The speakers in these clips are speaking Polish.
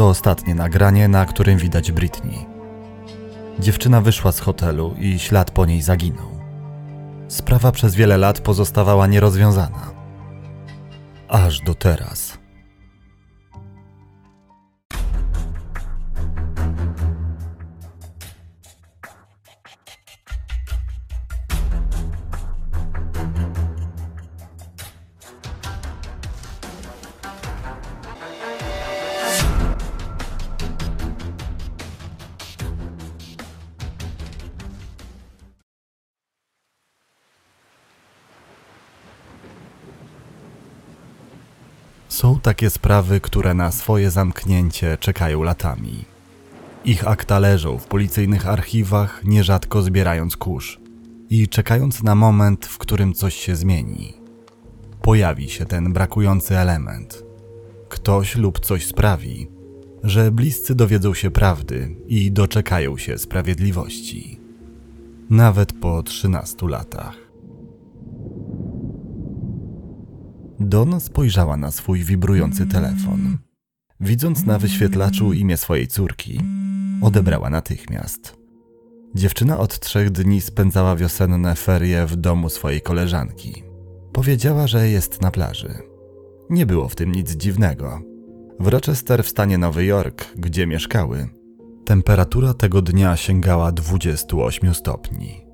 To ostatnie nagranie, na którym widać Britney. Dziewczyna wyszła z hotelu i ślad po niej zaginął. Sprawa przez wiele lat pozostawała nierozwiązana. Aż do teraz. Takie sprawy, które na swoje zamknięcie czekają latami. Ich akta leżą w policyjnych archiwach, nierzadko zbierając kurz i czekając na moment, w którym coś się zmieni. Pojawi się ten brakujący element. Ktoś lub coś sprawi, że bliscy dowiedzą się prawdy i doczekają się sprawiedliwości. Nawet po 13 latach. Don spojrzała na swój wibrujący telefon. Widząc na wyświetlaczu imię swojej córki, odebrała natychmiast. Dziewczyna od trzech dni spędzała wiosenne ferie w domu swojej koleżanki. Powiedziała, że jest na plaży. Nie było w tym nic dziwnego. W Rochester w stanie Nowy Jork, gdzie mieszkały, temperatura tego dnia sięgała 28 stopni.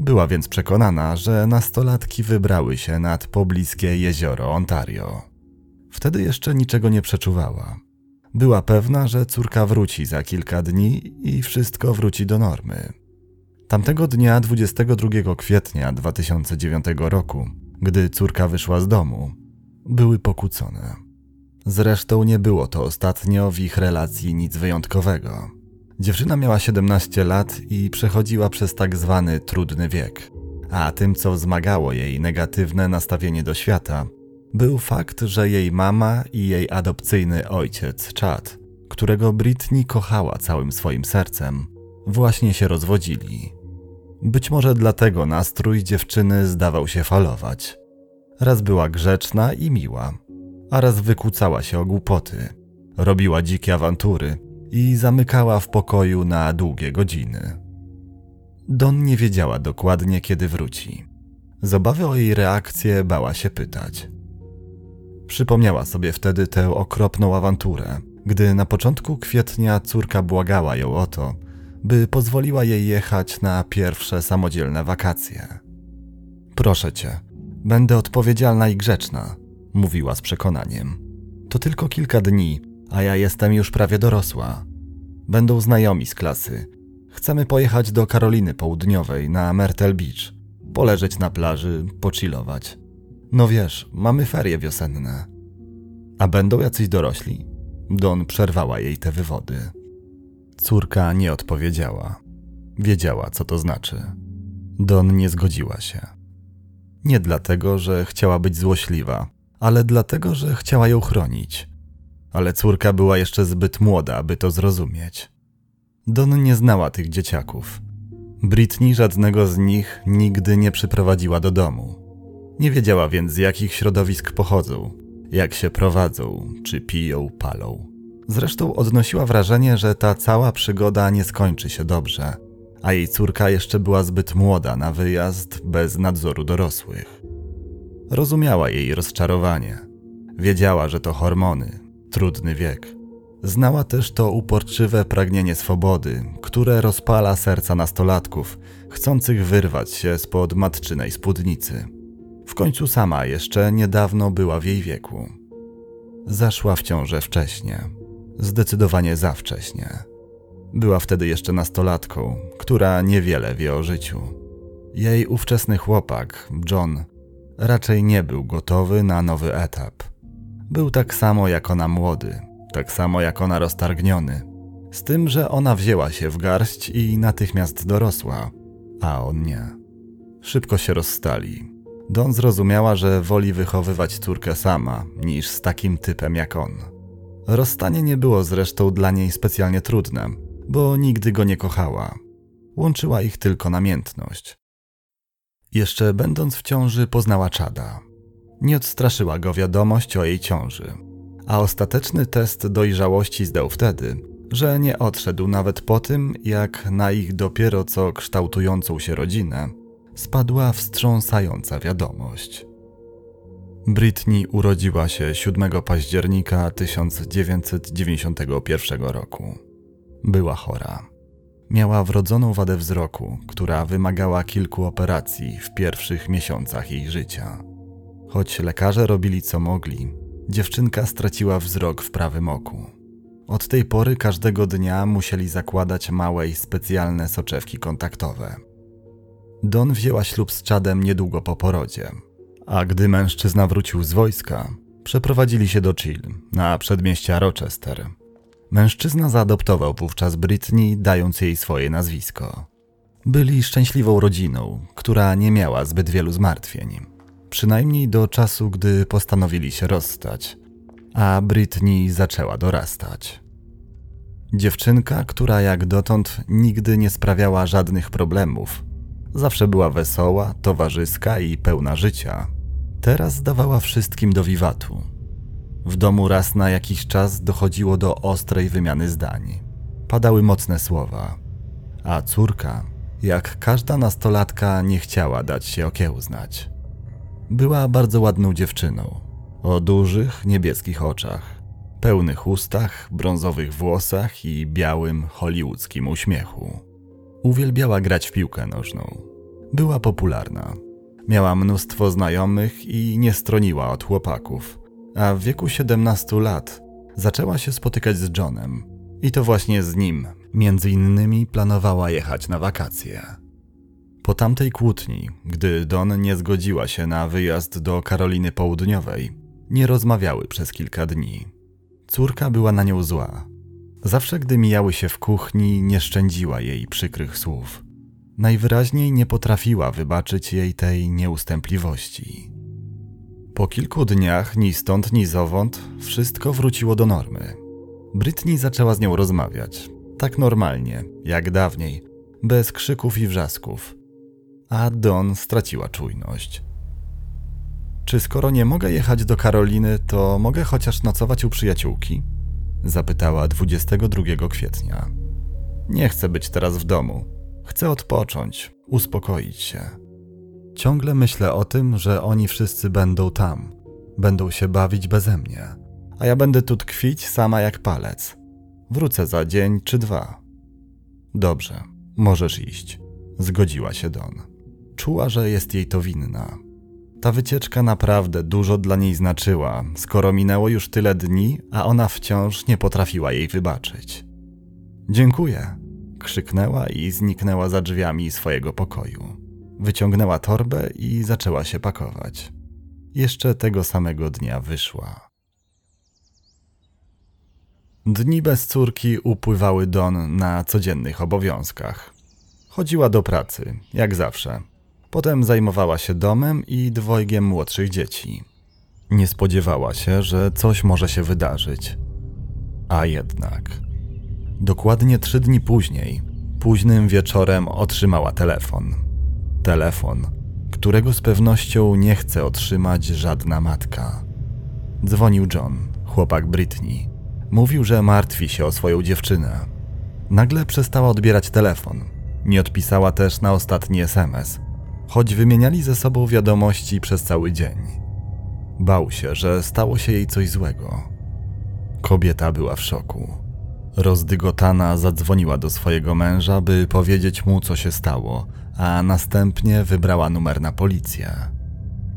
Była więc przekonana, że nastolatki wybrały się nad pobliskie jezioro Ontario. Wtedy jeszcze niczego nie przeczuwała. Była pewna, że córka wróci za kilka dni i wszystko wróci do normy. Tamtego dnia, 22 kwietnia 2009 roku, gdy córka wyszła z domu, były pokłócone. Zresztą nie było to ostatnio w ich relacji nic wyjątkowego. Dziewczyna miała 17 lat i przechodziła przez tak zwany trudny wiek, a tym, co wzmagało jej negatywne nastawienie do świata, był fakt, że jej mama i jej adopcyjny ojciec, Chad, którego Britney kochała całym swoim sercem, właśnie się rozwodzili. Być może dlatego nastrój dziewczyny zdawał się falować. Raz była grzeczna i miła, a raz wykłócała się o głupoty, robiła dzikie awantury i zamykała w pokoju na długie godziny. Don nie wiedziała dokładnie, kiedy wróci. Z obawy o jej reakcję bała się pytać. Przypomniała sobie wtedy tę okropną awanturę, gdy na początku kwietnia córka błagała ją o to, by pozwoliła jej jechać na pierwsze samodzielne wakacje. Proszę cię, będę odpowiedzialna i grzeczna, mówiła z przekonaniem. To tylko kilka dni, a ja jestem już prawie dorosła. Będą znajomi z klasy. Chcemy pojechać do Karoliny Południowej na Myrtle Beach, poleżeć na plaży, pochillować. No wiesz, mamy ferie wiosenne. A będą jacyś dorośli? Don przerwała jej te wywody. Córka nie odpowiedziała. Wiedziała, co to znaczy. Don nie zgodziła się. Nie dlatego, że chciała być złośliwa, ale dlatego, że chciała ją chronić. Ale córka była jeszcze zbyt młoda, aby to zrozumieć. Don nie znała tych dzieciaków. Britney żadnego z nich nigdy nie przyprowadziła do domu. Nie wiedziała więc, z jakich środowisk pochodzą, jak się prowadzą, czy piją, palą. Zresztą odnosiła wrażenie, że ta cała przygoda nie skończy się dobrze, a jej córka jeszcze była zbyt młoda na wyjazd bez nadzoru dorosłych. Rozumiała jej rozczarowanie. Wiedziała, że to hormony, trudny wiek. Znała też to uporczywe pragnienie swobody, które rozpala serca nastolatków, chcących wyrwać się spod matczynej spódnicy. W końcu sama jeszcze niedawno była w jej wieku. Zaszła w ciążę wcześnie, zdecydowanie za wcześnie. Była wtedy jeszcze nastolatką, która niewiele wie o życiu. Jej ówczesny chłopak, John, raczej nie był gotowy na nowy etap. Był tak samo jak ona młody, tak samo jak ona roztargniony. Z tym, że ona wzięła się w garść i natychmiast dorosła, a on nie. Szybko się rozstali. Don zrozumiała, że woli wychowywać córkę sama, niż z takim typem jak on. Rozstanie nie było zresztą dla niej specjalnie trudne, bo nigdy go nie kochała. Łączyła ich tylko namiętność. Jeszcze będąc w ciąży, poznała czada. Nie odstraszyła go wiadomość o jej ciąży, a ostateczny test dojrzałości zdał wtedy, że nie odszedł nawet po tym, jak na ich dopiero co kształtującą się rodzinę spadła wstrząsająca wiadomość. Britney urodziła się 7 października 1991 roku. Była chora. Miała wrodzoną wadę wzroku, która wymagała kilku operacji w pierwszych miesiącach jej życia. Choć lekarze robili co mogli, dziewczynka straciła wzrok w prawym oku. Od tej pory każdego dnia musieli zakładać małe i specjalne soczewki kontaktowe. Don wzięła ślub z Chadem niedługo po porodzie, a gdy mężczyzna wrócił z wojska, przeprowadzili się do Chill, na przedmieścia Rochester. Mężczyzna zaadoptował wówczas Britney, dając jej swoje nazwisko. Byli szczęśliwą rodziną, która nie miała zbyt wielu zmartwień. Przynajmniej do czasu, gdy postanowili się rozstać, a Britney zaczęła dorastać. Dziewczynka, która jak dotąd nigdy nie sprawiała żadnych problemów, zawsze była wesoła, towarzyska i pełna życia, teraz dawała wszystkim do wiwatu. W domu raz na jakiś czas dochodziło do ostrej wymiany zdań. Padały mocne słowa, a córka, jak każda nastolatka, nie chciała dać się okiełznać. Była bardzo ładną dziewczyną, o dużych, niebieskich oczach, pełnych ustach, brązowych włosach i białym, hollywoodzkim uśmiechu. Uwielbiała grać w piłkę nożną. Była popularna. Miała mnóstwo znajomych i nie stroniła od chłopaków. A w wieku 17 lat zaczęła się spotykać z Johnem. I to właśnie z nim, między innymi, planowała jechać na wakacje. Po tamtej kłótni, gdy Don nie zgodziła się na wyjazd do Karoliny Południowej, nie rozmawiały przez kilka dni. Córka była na nią zła. Zawsze, gdy mijały się w kuchni, nie szczędziła jej przykrych słów. Najwyraźniej nie potrafiła wybaczyć jej tej nieustępliwości. Po kilku dniach, ni stąd, ni zowąd, wszystko wróciło do normy. Britney zaczęła z nią rozmawiać, tak normalnie, jak dawniej, bez krzyków i wrzasków. A Don straciła czujność. Czy skoro nie mogę jechać do Karoliny, to mogę chociaż nocować u przyjaciółki? Zapytała 22 kwietnia. Nie chcę być teraz w domu. Chcę odpocząć, uspokoić się. Ciągle myślę o tym, że oni wszyscy będą tam, będą się bawić beze mnie, a ja będę tu tkwić sama jak palec. Wrócę za dzień czy dwa. Dobrze, możesz iść, zgodziła się Don. Czuła, że jest jej to winna. Ta wycieczka naprawdę dużo dla niej znaczyła, skoro minęło już tyle dni, a ona wciąż nie potrafiła jej wybaczyć. Dziękuję, krzyknęła i zniknęła za drzwiami swojego pokoju. Wyciągnęła torbę i zaczęła się pakować. Jeszcze tego samego dnia wyszła. Dni bez córki upływały Don na codziennych obowiązkach. Chodziła do pracy, jak zawsze. Potem zajmowała się domem i dwojgiem młodszych dzieci. Nie spodziewała się, że coś może się wydarzyć. A jednak. Dokładnie trzy dni później, późnym wieczorem otrzymała telefon. Telefon, którego z pewnością nie chce otrzymać żadna matka. Dzwonił John, chłopak Britney. Mówił, że martwi się o swoją dziewczynę. Nagle przestała odbierać telefon. Nie odpisała też na ostatni SMS, choć wymieniali ze sobą wiadomości przez cały dzień. Bał się, że stało się jej coś złego. Kobieta była w szoku. Rozdygotana zadzwoniła do swojego męża, by powiedzieć mu, co się stało, a następnie wybrała numer na policję.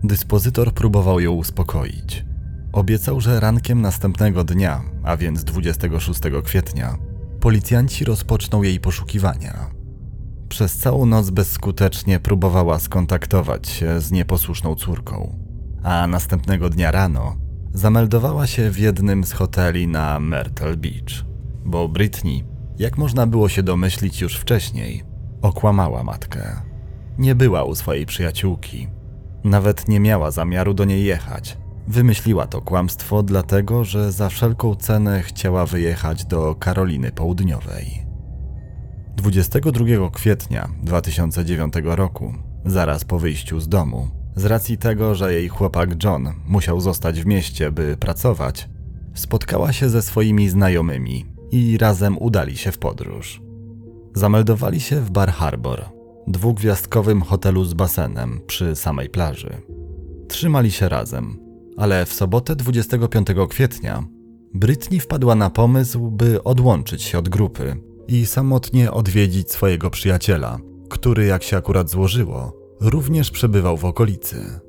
Dyspozytor próbował ją uspokoić. Obiecał, że rankiem następnego dnia, a więc 26 kwietnia, policjanci rozpoczną jej poszukiwania. Przez całą noc bezskutecznie próbowała skontaktować się z nieposłuszną córką, a następnego dnia rano zameldowała się w jednym z hoteli na Myrtle Beach, bo Britney, jak można było się domyślić już wcześniej, okłamała matkę. Nie była u swojej przyjaciółki, nawet nie miała zamiaru do niej jechać. Wymyśliła to kłamstwo dlatego, że za wszelką cenę chciała wyjechać do Karoliny Południowej. 22 kwietnia 2009 roku, zaraz po wyjściu z domu, z racji tego, że jej chłopak John musiał zostać w mieście, by pracować, spotkała się ze swoimi znajomymi i razem udali się w podróż. Zameldowali się w Bar Harbor, dwugwiazdkowym hotelu z basenem przy samej plaży. Trzymali się razem, ale w sobotę 25 kwietnia Britney wpadła na pomysł, by odłączyć się od grupy i samotnie odwiedzić swojego przyjaciela, który, jak się akurat złożyło, również przebywał w okolicy.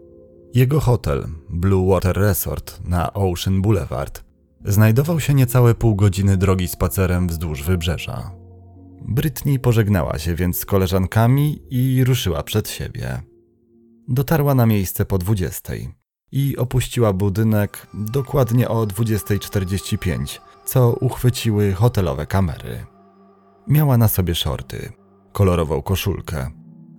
Jego hotel, Blue Water Resort na Ocean Boulevard, znajdował się niecałe pół godziny drogi spacerem wzdłuż wybrzeża. Britney pożegnała się więc z koleżankami i ruszyła przed siebie. Dotarła na miejsce po 20 i opuściła budynek dokładnie o 20.45, co uchwyciły hotelowe kamery. Miała na sobie shorty, kolorową koszulkę,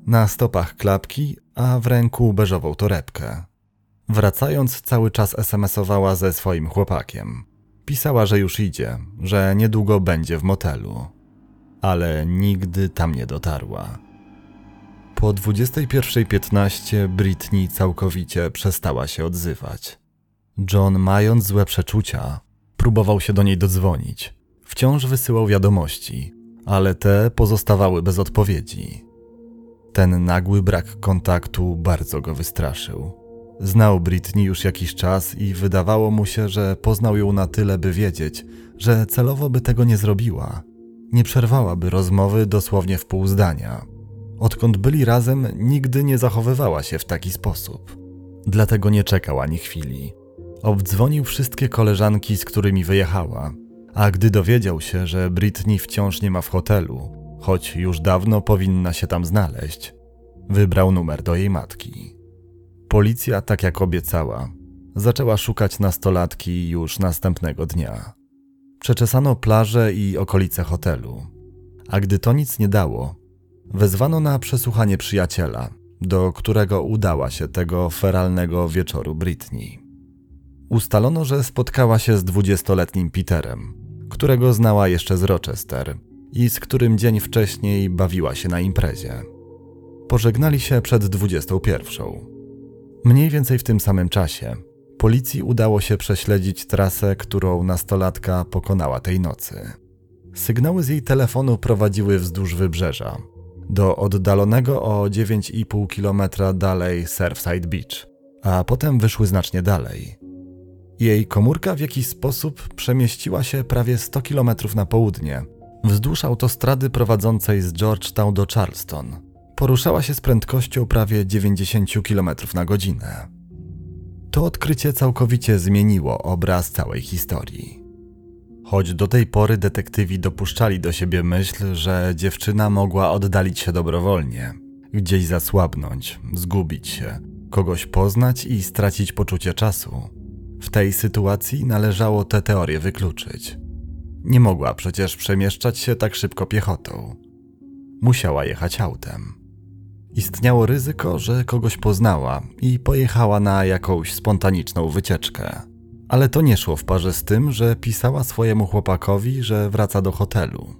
na stopach klapki, a w ręku beżową torebkę. Wracając, cały czas SMS-owała ze swoim chłopakiem. Pisała, że już idzie, że niedługo będzie w motelu. Ale nigdy tam nie dotarła. Po 21.15 Britney całkowicie przestała się odzywać. John, mając złe przeczucia, próbował się do niej dodzwonić. Wciąż wysyłał wiadomości, ale te pozostawały bez odpowiedzi. Ten nagły brak kontaktu bardzo go wystraszył. Znał Britney już jakiś czas i wydawało mu się, że poznał ją na tyle, by wiedzieć, że celowo by tego nie zrobiła. Nie przerwałaby rozmowy dosłownie w pół zdania. Odkąd byli razem, nigdy nie zachowywała się w taki sposób. Dlatego nie czekał ani chwili. Obdzwonił wszystkie koleżanki, z którymi wyjechała, a gdy dowiedział się, że Britney wciąż nie ma w hotelu, choć już dawno powinna się tam znaleźć, wybrał numer do jej matki. Policja, tak jak obiecała, zaczęła szukać nastolatki już następnego dnia. Przeczesano plaże i okolice hotelu, a gdy to nic nie dało, wezwano na przesłuchanie przyjaciela, do którego udała się tego feralnego wieczoru Britney. Ustalono, że spotkała się z dwudziestoletnim Peterem, którego znała jeszcze z Rochester i z którym dzień wcześniej bawiła się na imprezie. Pożegnali się przed 21. Mniej więcej w tym samym czasie policji udało się prześledzić trasę, którą nastolatka pokonała tej nocy. Sygnały z jej telefonu prowadziły wzdłuż wybrzeża, do oddalonego o 9,5 km dalej Surfside Beach, a potem wyszły znacznie dalej. Jej komórka w jakiś sposób przemieściła się prawie 100 km na południe, wzdłuż autostrady prowadzącej z Georgetown do Charleston. Poruszała się z prędkością prawie 90 km na godzinę. To odkrycie całkowicie zmieniło obraz całej historii. Choć do tej pory detektywi dopuszczali do siebie myśl, że dziewczyna mogła oddalić się dobrowolnie, gdzieś zasłabnąć, zgubić się, kogoś poznać i stracić poczucie czasu. W tej sytuacji należało tę teorię wykluczyć. Nie mogła przecież przemieszczać się tak szybko piechotą. Musiała jechać autem. Istniało ryzyko, że kogoś poznała i pojechała na jakąś spontaniczną wycieczkę. Ale to nie szło w parze z tym, że pisała swojemu chłopakowi, że wraca do hotelu.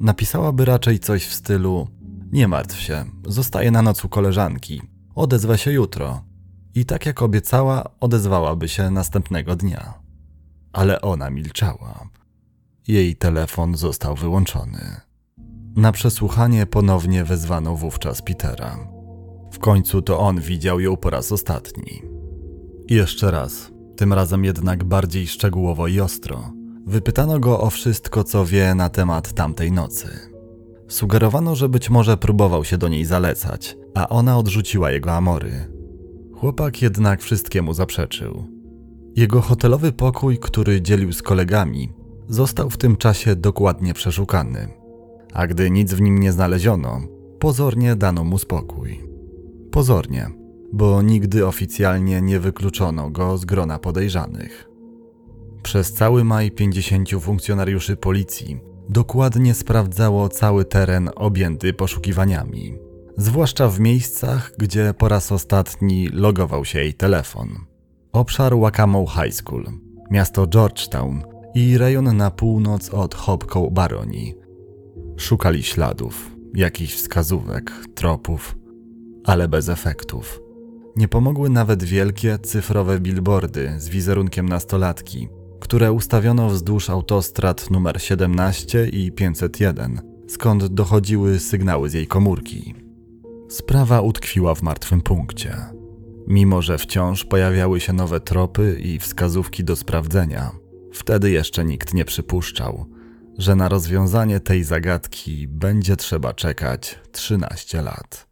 Napisałaby raczej coś w stylu: Nie martw się, zostaję na noc u koleżanki, odezwę się jutro. I tak jak obiecała, odezwałaby się następnego dnia. Ale ona milczała. Jej telefon został wyłączony. Na przesłuchanie ponownie wezwano wówczas Petera. W końcu to on widział ją po raz ostatni. Jeszcze raz, tym razem jednak bardziej szczegółowo i ostro, wypytano go o wszystko, co wie na temat tamtej nocy. Sugerowano, że być może próbował się do niej zalecać, a ona odrzuciła jego amory. Chłopak jednak wszystkiemu zaprzeczył. Jego hotelowy pokój, który dzielił z kolegami, został w tym czasie dokładnie przeszukany, a gdy nic w nim nie znaleziono, pozornie dano mu spokój. Pozornie, bo nigdy oficjalnie nie wykluczono go z grona podejrzanych. Przez cały maj 50 funkcjonariuszy policji dokładnie sprawdzało cały teren objęty poszukiwaniami, zwłaszcza w miejscach, gdzie po raz ostatni logował się jej telefon. Obszar Wakamow High School, miasto Georgetown i rejon na północ od Hopkow Baroni. Szukali śladów, jakichś wskazówek, tropów, ale bez efektów. Nie pomogły nawet wielkie cyfrowe billboardy z wizerunkiem nastolatki, które ustawiono wzdłuż autostrad numer 17 i 501, skąd dochodziły sygnały z jej komórki. Sprawa utkwiła w martwym punkcie. Mimo, że wciąż pojawiały się nowe tropy i wskazówki do sprawdzenia, wtedy jeszcze nikt nie przypuszczał, że na rozwiązanie tej zagadki będzie trzeba czekać 13 lat.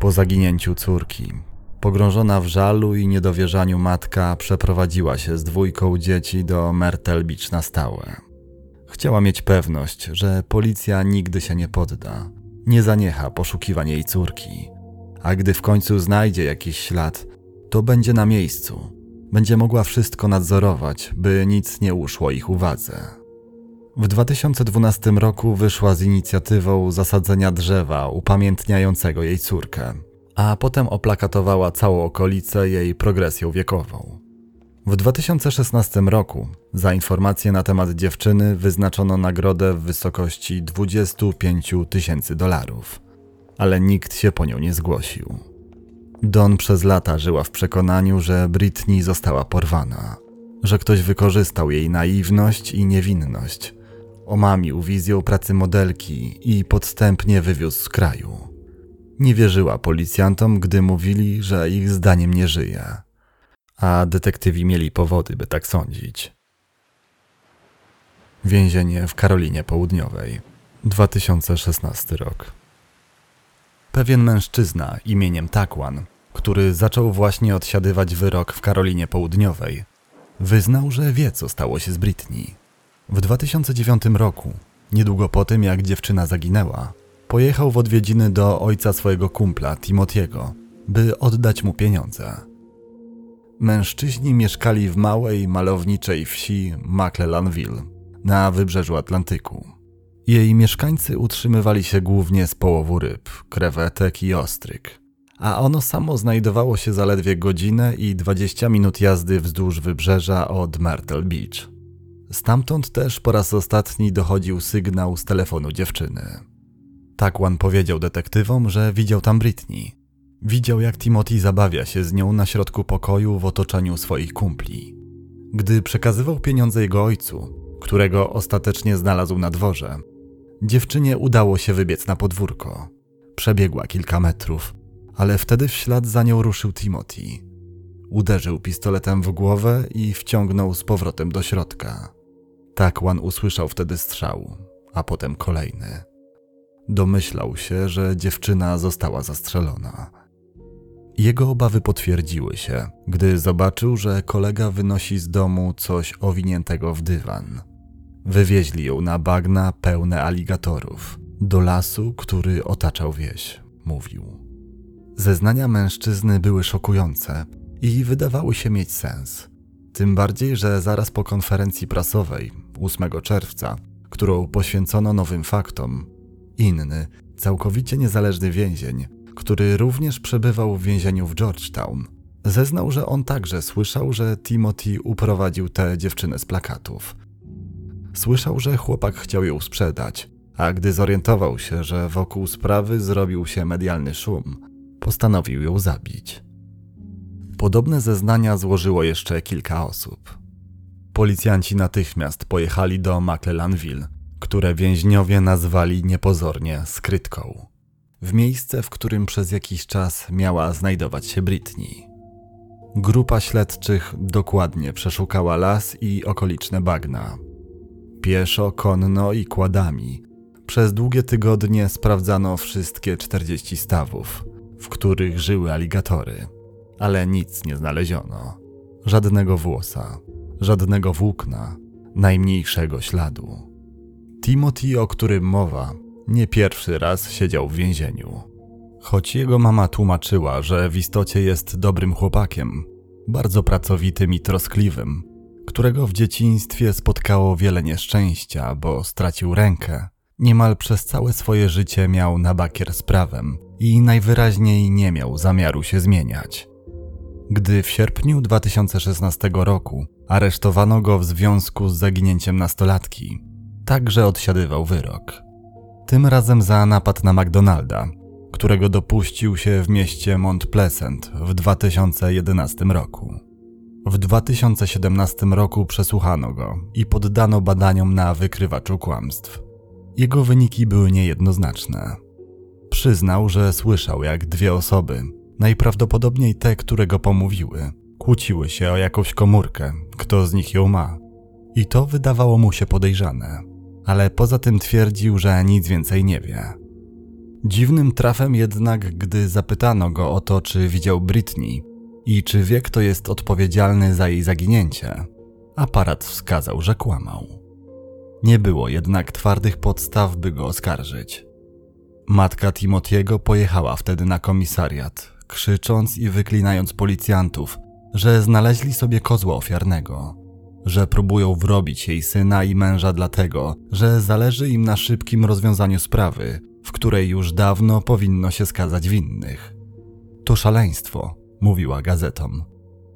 Po zaginięciu córki, pogrążona w żalu i niedowierzaniu matka przeprowadziła się z dwójką dzieci do Myrtle Beach na stałe. Chciała mieć pewność, że policja nigdy się nie podda, nie zaniecha poszukiwań jej córki, a gdy w końcu znajdzie jakiś ślad, to będzie na miejscu, będzie mogła wszystko nadzorować, by nic nie uszło ich uwadze. W 2012 roku wyszła z inicjatywą zasadzenia drzewa upamiętniającego jej córkę, a potem oplakatowała całą okolicę jej progresją wiekową. W 2016 roku za informacje na temat dziewczyny wyznaczono nagrodę w wysokości 25 tysięcy dolarów, ale nikt się po nią nie zgłosił. Don przez lata żyła w przekonaniu, że Britney została porwana, że ktoś wykorzystał jej naiwność i niewinność omamił wizją pracy modelki i podstępnie wywiózł z kraju. Nie wierzyła policjantom, gdy mówili, że ich zdaniem nie żyje, a detektywi mieli powody, by tak sądzić. Więzienie w Karolinie Południowej, 2016 rok. Pewien mężczyzna imieniem Takwan, który zaczął właśnie odsiadywać wyrok w Karolinie Południowej, wyznał, że wie, co stało się z Britney. W 2009 roku, niedługo po tym jak dziewczyna zaginęła, pojechał w odwiedziny do ojca swojego kumpla, Timotiego, by oddać mu pieniądze. Mężczyźni mieszkali w małej, malowniczej wsi McLellanville na wybrzeżu Atlantyku. Jej mieszkańcy utrzymywali się głównie z połowu ryb, krewetek i ostryg, a ono samo znajdowało się zaledwie godzinę i 20 minut jazdy wzdłuż wybrzeża od Myrtle Beach. Stamtąd też po raz ostatni dochodził sygnał z telefonu dziewczyny. Takwan powiedział detektywom, że widział tam Britney. Widział, jak Timothy zabawia się z nią na środku pokoju w otoczeniu swoich kumpli. Gdy przekazywał pieniądze jego ojcu, którego ostatecznie znalazł na dworze, dziewczynie udało się wybiec na podwórko. Przebiegła kilka metrów, ale wtedy w ślad za nią ruszył Timothy. Uderzył pistoletem w głowę i wciągnął z powrotem do środka. Takwan usłyszał wtedy strzał, a potem kolejny. Domyślał się, że dziewczyna została zastrzelona. Jego obawy potwierdziły się, gdy zobaczył, że kolega wynosi z domu coś owiniętego w dywan. Wywieźli ją na bagna pełne aligatorów, do lasu, który otaczał wieś, mówił. Zeznania mężczyzny były szokujące i wydawały się mieć sens. Tym bardziej, że zaraz po konferencji prasowej 8 czerwca, którą poświęcono nowym faktom, inny, całkowicie niezależny więzień, który również przebywał w więzieniu w Georgetown, zeznał, że on także słyszał, że Timothy uprowadził tę dziewczynę z plakatów. Słyszał, że chłopak chciał ją sprzedać, a gdy zorientował się, że wokół sprawy zrobił się medialny szum, postanowił ją zabić. Podobne zeznania złożyło jeszcze kilka osób. Policjanci natychmiast pojechali do McLellanville, które więźniowie nazwali niepozornie skrytką. W miejsce, w którym przez jakiś czas miała znajdować się Britney. Grupa śledczych dokładnie przeszukała las i okoliczne bagna. Pieszo, konno i kładami. Przez długie tygodnie sprawdzano wszystkie 40 stawów, w których żyły aligatory ale nic nie znaleziono. Żadnego włosa, żadnego włókna, najmniejszego śladu. Timothy, o którym mowa, nie pierwszy raz siedział w więzieniu. Choć jego mama tłumaczyła, że w istocie jest dobrym chłopakiem, bardzo pracowitym i troskliwym, którego w dzieciństwie spotkało wiele nieszczęścia, bo stracił rękę. Niemal przez całe swoje życie miał na bakier z prawem i najwyraźniej nie miał zamiaru się zmieniać gdy w sierpniu 2016 roku aresztowano go w związku z zaginięciem nastolatki. Także odsiadywał wyrok. Tym razem za napad na McDonalda, którego dopuścił się w mieście Mont Pleasant w 2011 roku. W 2017 roku przesłuchano go i poddano badaniom na wykrywaczu kłamstw. Jego wyniki były niejednoznaczne. Przyznał, że słyszał, jak dwie osoby, najprawdopodobniej te, które go pomówiły, kłóciły się o jakąś komórkę, kto z nich ją ma. I to wydawało mu się podejrzane, ale poza tym twierdził, że nic więcej nie wie. Dziwnym trafem jednak, gdy zapytano go o to, czy widział Britney i czy wie, kto jest odpowiedzialny za jej zaginięcie, aparat wskazał, że kłamał. Nie było jednak twardych podstaw, by go oskarżyć. Matka Timotiego pojechała wtedy na komisariat, krzycząc i wyklinając policjantów, że znaleźli sobie kozła ofiarnego, że próbują wrobić jej syna i męża dlatego, że zależy im na szybkim rozwiązaniu sprawy, w której już dawno powinno się skazać winnych. To szaleństwo, mówiła gazetom.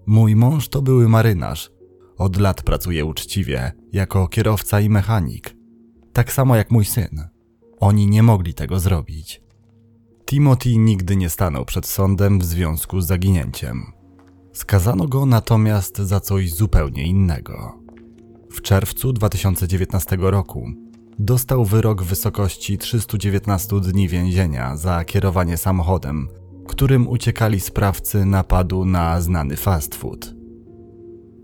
Mój mąż to były marynarz. Od lat pracuje uczciwie, jako kierowca i mechanik. Tak samo jak mój syn. Oni nie mogli tego zrobić. Timothy nigdy nie stanął przed sądem w związku z zaginięciem. Skazano go natomiast za coś zupełnie innego. W czerwcu 2019 roku dostał wyrok w wysokości 319 dni więzienia za kierowanie samochodem, którym uciekali sprawcy napadu na znany fast food.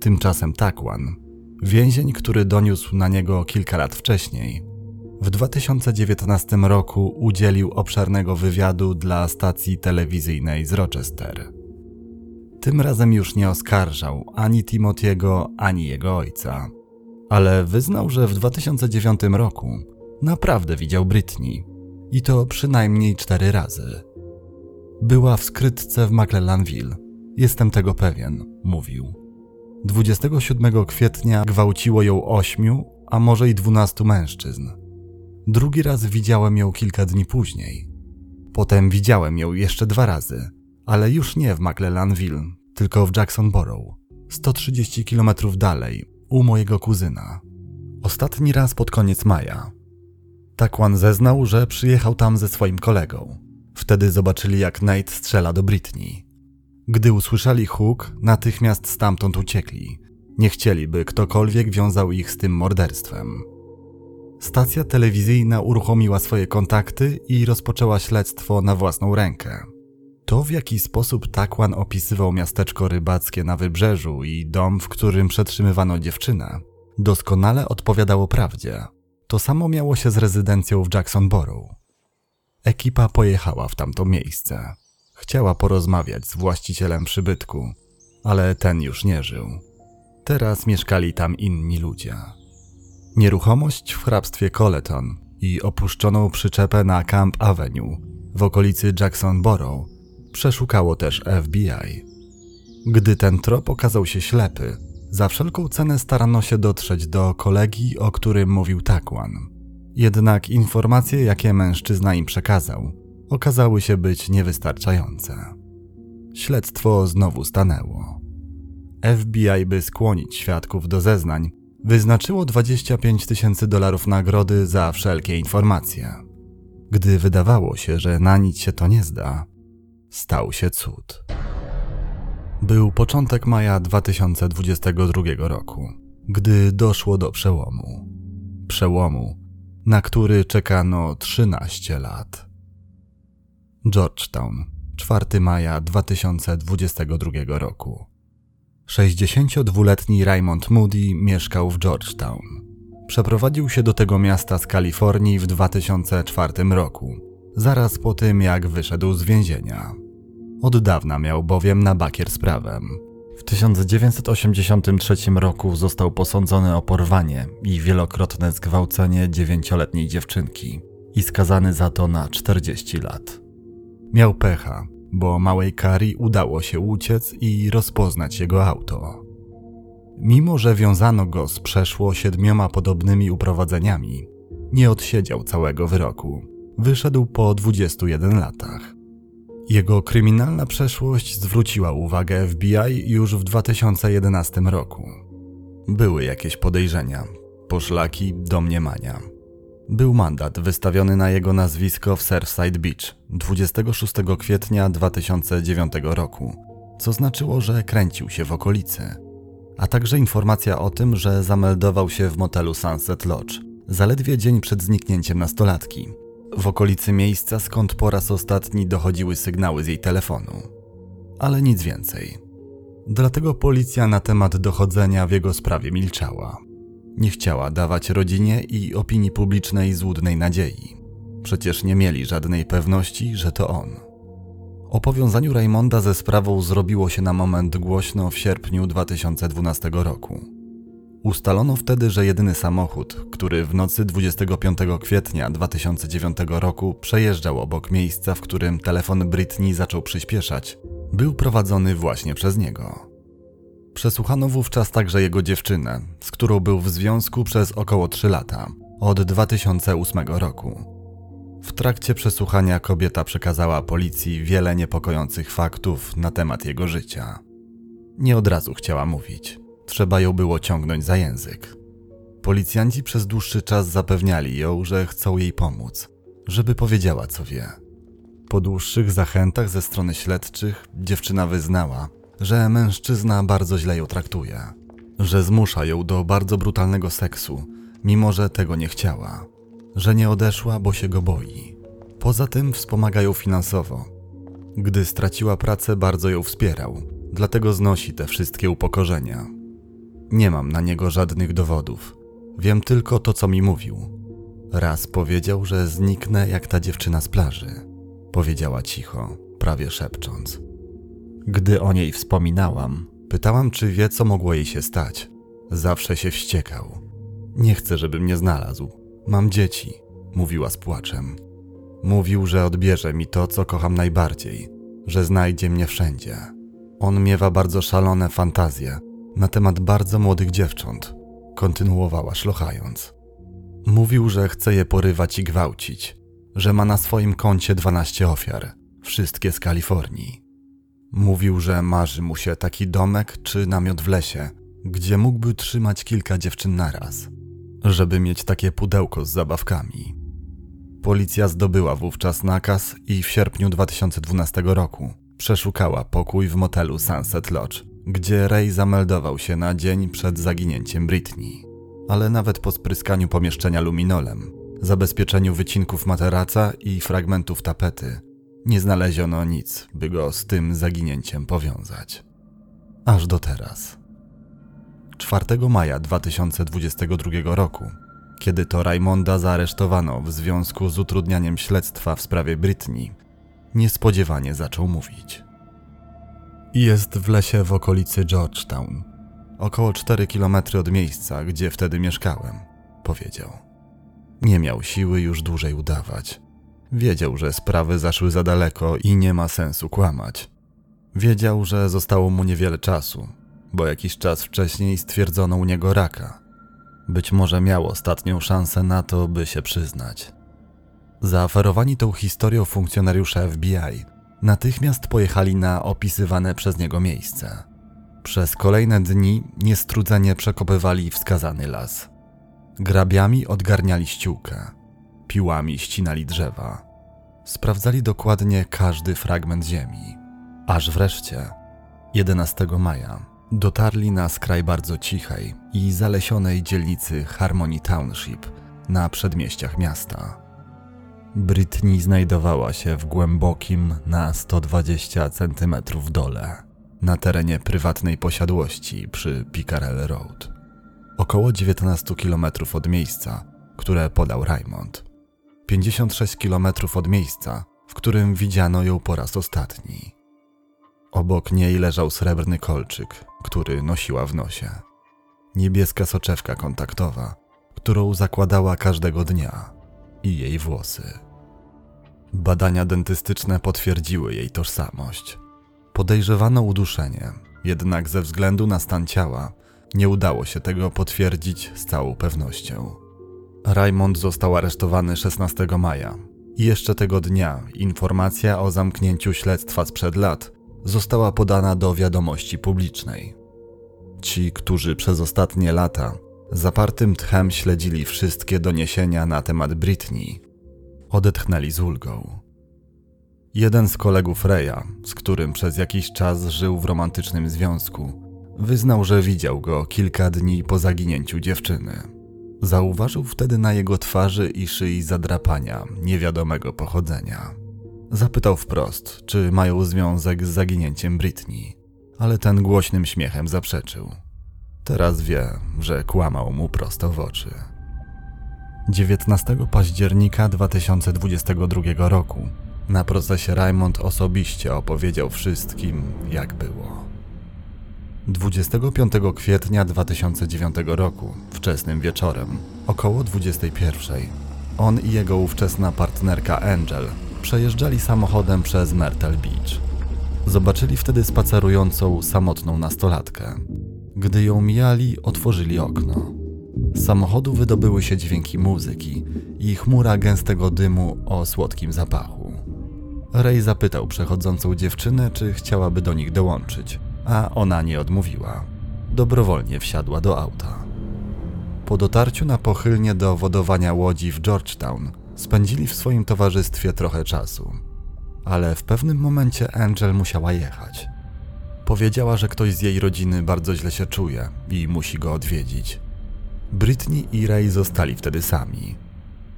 Tymczasem Takwan, więzień, który doniósł na niego kilka lat wcześniej, w 2019 roku udzielił obszernego wywiadu dla stacji telewizyjnej z Rochester. Tym razem już nie oskarżał ani Timotiego, ani jego ojca, ale wyznał, że w 2009 roku naprawdę widział Britney i to przynajmniej cztery razy. Była w skrytce w McLellanville. Jestem tego pewien, mówił. 27 kwietnia gwałciło ją ośmiu, a może i dwunastu mężczyzn. Drugi raz widziałem ją kilka dni później. Potem widziałem ją jeszcze dwa razy, ale już nie w McLellanville, tylko w Jacksonboro, 130 km dalej, u mojego kuzyna. Ostatni raz pod koniec maja. Takwan zeznał, że przyjechał tam ze swoim kolegą. Wtedy zobaczyli, jak Nate strzela do Britney. Gdy usłyszeli huk, natychmiast stamtąd uciekli. Nie chcieli, by ktokolwiek wiązał ich z tym morderstwem. Stacja telewizyjna uruchomiła swoje kontakty i rozpoczęła śledztwo na własną rękę. To, w jaki sposób Takwan opisywał miasteczko rybackie na wybrzeżu i dom, w którym przetrzymywano dziewczynę, doskonale odpowiadało prawdzie. To samo miało się z rezydencją w Jacksonboro. Ekipa pojechała w tamto miejsce. Chciała porozmawiać z właścicielem przybytku, ale ten już nie żył. Teraz mieszkali tam inni ludzie. Nieruchomość w hrabstwie Coleton i opuszczoną przyczepę na Camp Avenue w okolicy Jacksonboro przeszukało też FBI. Gdy ten trop okazał się ślepy, za wszelką cenę starano się dotrzeć do kolegi, o którym mówił Takwan. Jednak informacje, jakie mężczyzna im przekazał, okazały się być niewystarczające. Śledztwo znowu stanęło. FBI, by skłonić świadków do zeznań, wyznaczyło 25 tysięcy dolarów nagrody za wszelkie informacje. Gdy wydawało się, że na nic się to nie zda, stał się cud. Był początek maja 2022 roku, gdy doszło do przełomu. Przełomu, na który czekano 13 lat. Georgetown, 4 maja 2022 roku. 62-letni Raymond Moody mieszkał w Georgetown. Przeprowadził się do tego miasta z Kalifornii w 2004 roku, zaraz po tym jak wyszedł z więzienia. Od dawna miał bowiem na bakier z prawem. W 1983 roku został posądzony o porwanie i wielokrotne zgwałcenie dziewięcioletniej dziewczynki i skazany za to na 40 lat. Miał pecha, bo małej Kari udało się uciec i rozpoznać jego auto. Mimo, że wiązano go z przeszło siedmioma podobnymi uprowadzeniami, nie odsiedział całego wyroku. Wyszedł po 21 latach. Jego kryminalna przeszłość zwróciła uwagę FBI już w 2011 roku. Były jakieś podejrzenia, poszlaki, domniemania. Był mandat wystawiony na jego nazwisko w Surfside Beach 26 kwietnia 2009 roku, co znaczyło, że kręcił się w okolicy. a także informacja o tym, że zameldował się w motelu Sunset Lodge zaledwie dzień przed zniknięciem nastolatki, w okolicy miejsca, skąd po raz ostatni dochodziły sygnały z jej telefonu. Ale nic więcej. Dlatego policja na temat dochodzenia w jego sprawie milczała. Nie chciała dawać rodzinie i opinii publicznej złudnej nadziei. Przecież nie mieli żadnej pewności, że to on. O powiązaniu Raymonda ze sprawą zrobiło się na moment głośno w sierpniu 2012 roku. Ustalono wtedy, że jedyny samochód, który w nocy 25 kwietnia 2009 roku przejeżdżał obok miejsca, w którym telefon Britney zaczął przyspieszać, był prowadzony właśnie przez niego. Przesłuchano wówczas także jego dziewczynę, z którą był w związku przez około 3 lata, od 2008 roku. W trakcie przesłuchania kobieta przekazała policji wiele niepokojących faktów na temat jego życia. Nie od razu chciała mówić. Trzeba ją było ciągnąć za język. Policjanci przez dłuższy czas zapewniali ją, że chcą jej pomóc, żeby powiedziała co wie. Po dłuższych zachętach ze strony śledczych dziewczyna wyznała, że mężczyzna bardzo źle ją traktuje, że zmusza ją do bardzo brutalnego seksu, mimo że tego nie chciała, że nie odeszła, bo się go boi. Poza tym wspomaga ją finansowo. Gdy straciła pracę, bardzo ją wspierał, dlatego znosi te wszystkie upokorzenia. Nie mam na niego żadnych dowodów. Wiem tylko to, co mi mówił. Raz powiedział, że zniknę jak ta dziewczyna z plaży. Powiedziała cicho, prawie szepcząc. Gdy o niej wspominałam, pytałam, czy wie, co mogło jej się stać. Zawsze się wściekał. Nie chcę, żeby mnie znalazł. Mam dzieci, mówiła z płaczem. Mówił, że odbierze mi to, co kocham najbardziej, że znajdzie mnie wszędzie. On miewa bardzo szalone fantazje na temat bardzo młodych dziewcząt, kontynuowała szlochając. Mówił, że chce je porywać i gwałcić, że ma na swoim koncie 12 ofiar, wszystkie z Kalifornii. Mówił, że marzy mu się taki domek czy namiot w lesie, gdzie mógłby trzymać kilka dziewczyn naraz, żeby mieć takie pudełko z zabawkami. Policja zdobyła wówczas nakaz i w sierpniu 2012 roku przeszukała pokój w motelu Sunset Lodge, gdzie Ray zameldował się na dzień przed zaginięciem Britney. Ale nawet po spryskaniu pomieszczenia luminolem, zabezpieczeniu wycinków materaca i fragmentów tapety, nie znaleziono nic, by go z tym zaginięciem powiązać. Aż do teraz. 4 maja 2022 roku, kiedy to Raymonda zaaresztowano w związku z utrudnianiem śledztwa w sprawie Britney, niespodziewanie zaczął mówić. Jest w lesie w okolicy Georgetown, około 4 km od miejsca, gdzie wtedy mieszkałem, powiedział. Nie miał siły już dłużej udawać. Wiedział, że sprawy zaszły za daleko i nie ma sensu kłamać. Wiedział, że zostało mu niewiele czasu, bo jakiś czas wcześniej stwierdzono u niego raka. Być może miał ostatnią szansę na to, by się przyznać. Zaaferowani tą historią funkcjonariusze FBI natychmiast pojechali na opisywane przez niego miejsce. Przez kolejne dni niestrudzenie przekopywali wskazany las. Grabiami odgarniali ściółkę piłami ścinali drzewa. Sprawdzali dokładnie każdy fragment ziemi. Aż wreszcie, 11 maja, dotarli na skraj bardzo cichej i zalesionej dzielnicy Harmony Township na przedmieściach miasta. Britney znajdowała się w głębokim na 120 cm dole, na terenie prywatnej posiadłości przy Picarel Road. Około 19 km od miejsca, które podał Raymond. 56 km od miejsca, w którym widziano ją po raz ostatni. Obok niej leżał srebrny kolczyk, który nosiła w nosie. Niebieska soczewka kontaktowa, którą zakładała każdego dnia, i jej włosy. Badania dentystyczne potwierdziły jej tożsamość. Podejrzewano uduszenie, jednak ze względu na stan ciała nie udało się tego potwierdzić z całą pewnością. Raymond został aresztowany 16 maja. I jeszcze tego dnia informacja o zamknięciu śledztwa sprzed lat została podana do wiadomości publicznej. Ci, którzy przez ostatnie lata zapartym tchem śledzili wszystkie doniesienia na temat Britney, odetchnęli z ulgą. Jeden z kolegów Reya, z którym przez jakiś czas żył w romantycznym związku, Wyznał, że widział go kilka dni po zaginięciu dziewczyny. Zauważył wtedy na jego twarzy i szyi zadrapania niewiadomego pochodzenia. Zapytał wprost, czy mają związek z zaginięciem Britney, ale ten głośnym śmiechem zaprzeczył. Teraz wie, że kłamał mu prosto w oczy. 19 października 2022 roku na procesie Raymond osobiście opowiedział wszystkim, jak było. 25 kwietnia 2009 roku, wczesnym wieczorem, około 21, on i jego ówczesna partnerka Angel przejeżdżali samochodem przez Myrtle Beach. Zobaczyli wtedy spacerującą samotną nastolatkę. Gdy ją mijali, otworzyli okno. Z samochodu wydobyły się dźwięki muzyki i chmura gęstego dymu o słodkim zapachu. Ray zapytał przechodzącą dziewczynę, czy chciałaby do nich dołączyć, a ona nie odmówiła. Dobrowolnie wsiadła do auta. Po dotarciu na pochylnie do wodowania łodzi w Georgetown spędzili w swoim towarzystwie trochę czasu. Ale w pewnym momencie Angel musiała jechać. Powiedziała, że ktoś z jej rodziny bardzo źle się czuje i musi go odwiedzić. Britney i Ray zostali wtedy sami.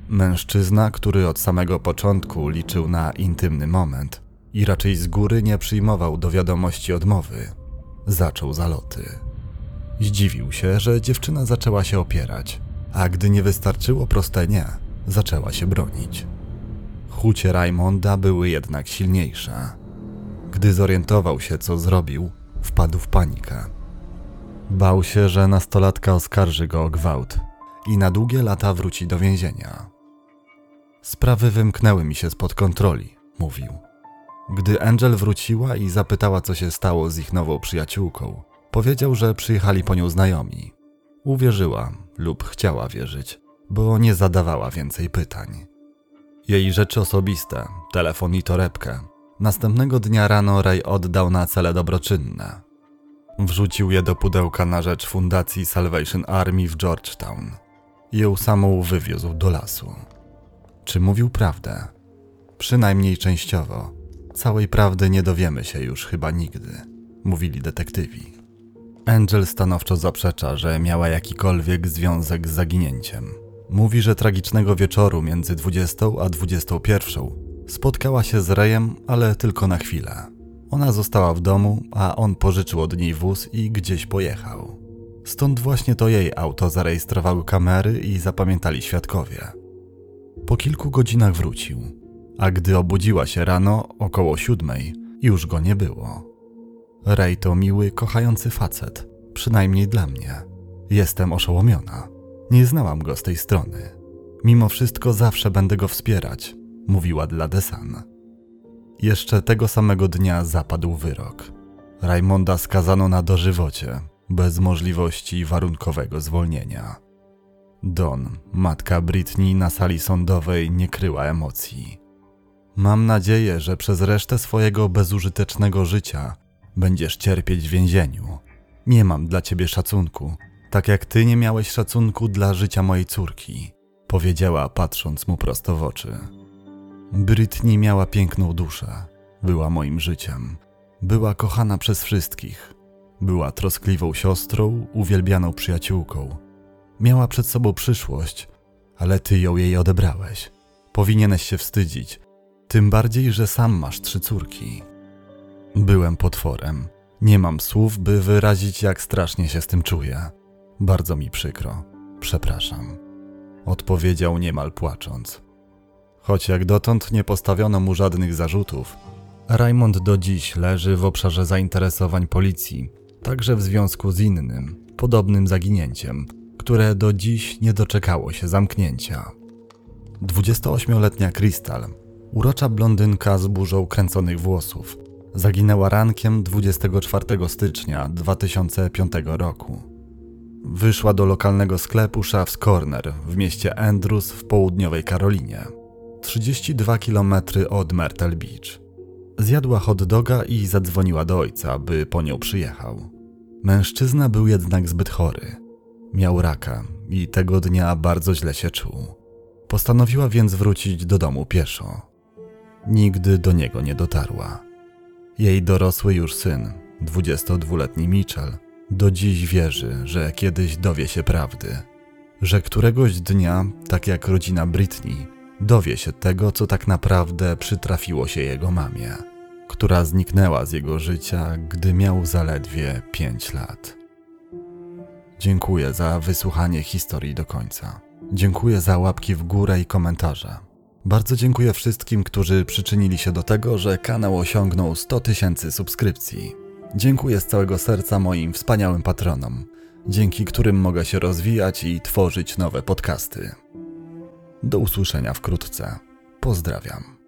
Mężczyzna, który od samego początku liczył na intymny moment i raczej z góry nie przyjmował do wiadomości odmowy, zaczął zaloty. Zdziwił się, że dziewczyna zaczęła się opierać, a gdy nie wystarczyło proste nie, zaczęła się bronić. Chucie Raymonda były jednak silniejsze. Gdy zorientował się, co zrobił, wpadł w panikę. Bał się, że nastolatka oskarży go o gwałt i na długie lata wróci do więzienia. Sprawy wymknęły mi się spod kontroli, mówił. Gdy Angel wróciła i zapytała, co się stało z ich nową przyjaciółką, powiedział, że przyjechali po nią znajomi. Uwierzyła lub chciała wierzyć, bo nie zadawała więcej pytań. Jej rzeczy osobiste, telefon i torebkę, następnego dnia rano Ray oddał na cele dobroczynne. Wrzucił je do pudełka na rzecz Fundacji Salvation Army w Georgetown. Ją samą wywiózł do lasu. Czy mówił prawdę? Przynajmniej częściowo. Całej prawdy nie dowiemy się już chyba nigdy, mówili detektywi. Angel stanowczo zaprzecza, że miała jakikolwiek związek z zaginięciem. Mówi, że tragicznego wieczoru między 20 a 21 spotkała się z Rejem, ale tylko na chwilę. Ona została w domu, a on pożyczył od niej wóz i gdzieś pojechał. Stąd właśnie to jej auto zarejestrowały kamery i zapamiętali świadkowie. Po kilku godzinach wrócił, a gdy obudziła się rano około siódmej, już go nie było. Ray to miły, kochający facet, przynajmniej dla mnie. Jestem oszołomiona. Nie znałam go z tej strony. Mimo wszystko zawsze będę go wspierać, mówiła dla Desan. Jeszcze tego samego dnia zapadł wyrok. Raymonda skazano na dożywocie, bez możliwości warunkowego zwolnienia. Don, matka Britney na sali sądowej nie kryła emocji. Mam nadzieję, że przez resztę swojego bezużytecznego życia będziesz cierpieć w więzieniu. Nie mam dla ciebie szacunku, tak jak ty nie miałeś szacunku dla życia mojej córki, powiedziała, patrząc mu prosto w oczy. Britney miała piękną duszę, była moim życiem, była kochana przez wszystkich, była troskliwą siostrą, uwielbianą przyjaciółką. Miała przed sobą przyszłość, ale ty ją jej odebrałeś. Powinieneś się wstydzić, tym bardziej, że sam masz trzy córki. Byłem potworem. Nie mam słów, by wyrazić, jak strasznie się z tym czuję. Bardzo mi przykro. Przepraszam. Odpowiedział niemal płacząc. Choć jak dotąd nie postawiono mu żadnych zarzutów, Raymond do dziś leży w obszarze zainteresowań policji, także w związku z innym, podobnym zaginięciem, które do dziś nie doczekało się zamknięcia. 28-letnia Crystal, urocza blondynka z burzą kręconych włosów, zaginęła rankiem 24 stycznia 2005 roku. Wyszła do lokalnego sklepu Shaw's Corner w mieście Andrews w południowej Karolinie, 32 km od Myrtle Beach. Zjadła hot doga i zadzwoniła do ojca, by po nią przyjechał. Mężczyzna był jednak zbyt chory. Miał raka i tego dnia bardzo źle się czuł. Postanowiła więc wrócić do domu pieszo. Nigdy do niego nie dotarła. Jej dorosły już syn, 22-letni Mitchell, Do dziś wierzy, że kiedyś dowie się prawdy, że któregoś dnia, tak jak rodzina Britney, dowie się tego, co tak naprawdę przytrafiło się jego mamie, która zniknęła z jego życia, gdy miał zaledwie 5 lat. Dziękuję za wysłuchanie historii do końca. Dziękuję za łapki w górę i komentarze. Bardzo dziękuję wszystkim, którzy przyczynili się do tego, że kanał osiągnął 100 tysięcy subskrypcji. Dziękuję z całego serca moim wspaniałym patronom, dzięki którym mogę się rozwijać i tworzyć nowe podcasty. Do usłyszenia wkrótce. Pozdrawiam.